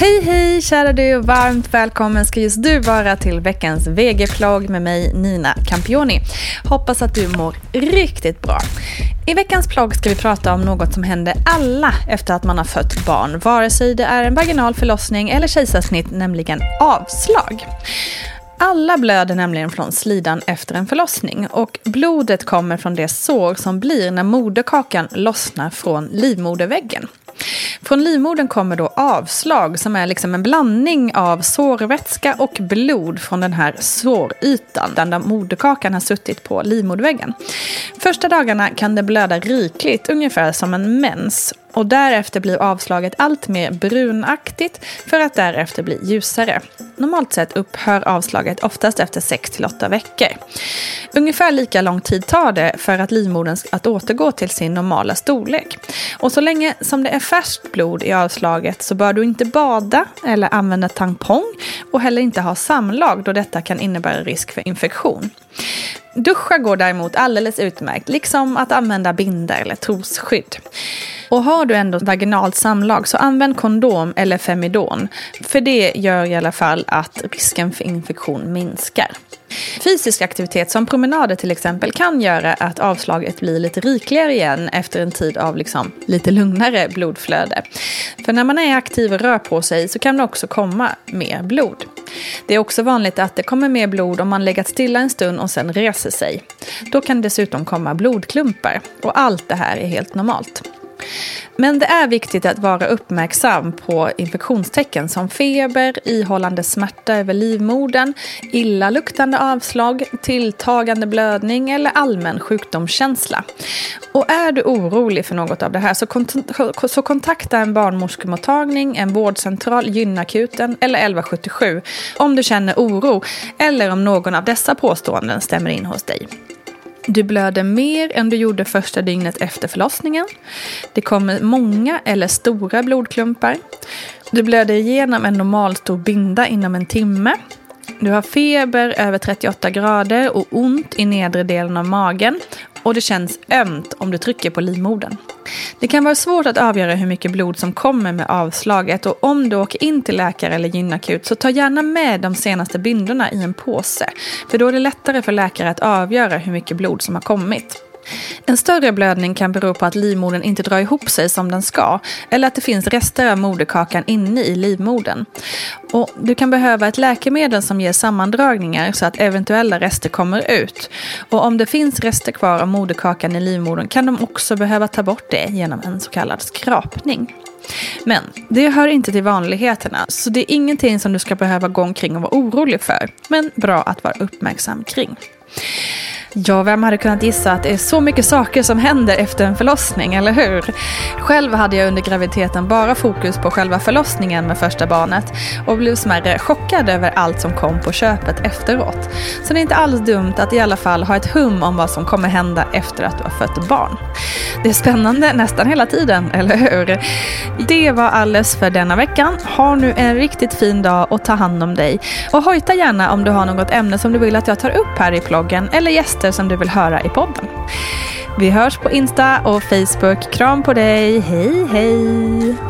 Hej hej kära du och varmt välkommen ska just du vara till veckans VG-plogg med mig Nina Campioni. Hoppas att du mår riktigt bra. I veckans plogg ska vi prata om något som händer alla efter att man har fött barn, vare sig det är en vaginal förlossning eller kejsarsnitt, nämligen avslag. Alla blöder nämligen från slidan efter en förlossning och blodet kommer från det sår som blir när moderkakan lossnar från livmoderväggen. Från livmodern kommer då avslag som är liksom en blandning av sårvätska och blod från den här sårytan där moderkakan har suttit på livmoderväggen. Första dagarna kan det blöda rikligt, ungefär som en mens. Och därefter blir avslaget allt mer brunaktigt för att därefter bli ljusare. Normalt sett upphör avslaget oftast efter 6-8 veckor. Ungefär lika lång tid tar det för att livmodern att återgå till sin normala storlek. Och så länge som det är färskt blod i avslaget så bör du inte bada eller använda tampong och heller inte ha samlag då detta kan innebära risk för infektion. Duscha går däremot alldeles utmärkt, liksom att använda binda eller trosskydd. Och har du ändå vaginalt samlag så använd kondom eller Femidon. För det gör i alla fall att risken för infektion minskar. Fysisk aktivitet som promenader till exempel kan göra att avslaget blir lite rikligare igen efter en tid av liksom lite lugnare blodflöde. För när man är aktiv och rör på sig så kan det också komma mer blod. Det är också vanligt att det kommer mer blod om man legat stilla en stund och sen reser sig. Då kan det dessutom komma blodklumpar och allt det här är helt normalt. Men det är viktigt att vara uppmärksam på infektionstecken som feber, ihållande smärta över livmodern, illaluktande avslag, tilltagande blödning eller allmän sjukdomskänsla. Och är du orolig för något av det här så, kont så kontakta en barnmorskemottagning, en vårdcentral, gynakuten eller 1177 om du känner oro eller om någon av dessa påståenden stämmer in hos dig. Du blöder mer än du gjorde första dygnet efter förlossningen. Det kommer många eller stora blodklumpar. Du blöder igenom en normalstor binda inom en timme. Du har feber över 38 grader och ont i nedre delen av magen. och det känns ömt om du trycker på livmodern. Det kan vara svårt att avgöra hur mycket blod som kommer med avslaget och om du åker in till läkare eller gynakut så ta gärna med de senaste bindorna i en påse. För då är det lättare för läkare att avgöra hur mycket blod som har kommit. En större blödning kan bero på att livmodern inte drar ihop sig som den ska eller att det finns rester av moderkakan inne i livmodern. Och du kan behöva ett läkemedel som ger sammandragningar så att eventuella rester kommer ut. Och om det finns rester kvar av moderkakan i livmodern kan de också behöva ta bort det genom en så kallad skrapning. Men det hör inte till vanligheterna, så det är ingenting som du ska behöva gå omkring och vara orolig för. Men bra att vara uppmärksam kring. Ja, vem hade kunnat gissa att det är så mycket saker som händer efter en förlossning, eller hur? Själv hade jag under graviditeten bara fokus på själva förlossningen med första barnet och blev smärre chockad över allt som kom på köpet efteråt. Så det är inte alls dumt att i alla fall ha ett hum om vad som kommer hända efter att du har fött barn. Det är spännande nästan hela tiden, eller hur? Det var alles för denna veckan. Ha nu en riktigt fin dag och ta hand om dig. Och hojta gärna om du har något ämne som du vill att jag tar upp här i bloggen eller gäster som du vill höra i podden. Vi hörs på Insta och Facebook. Kram på dig. Hej, hej!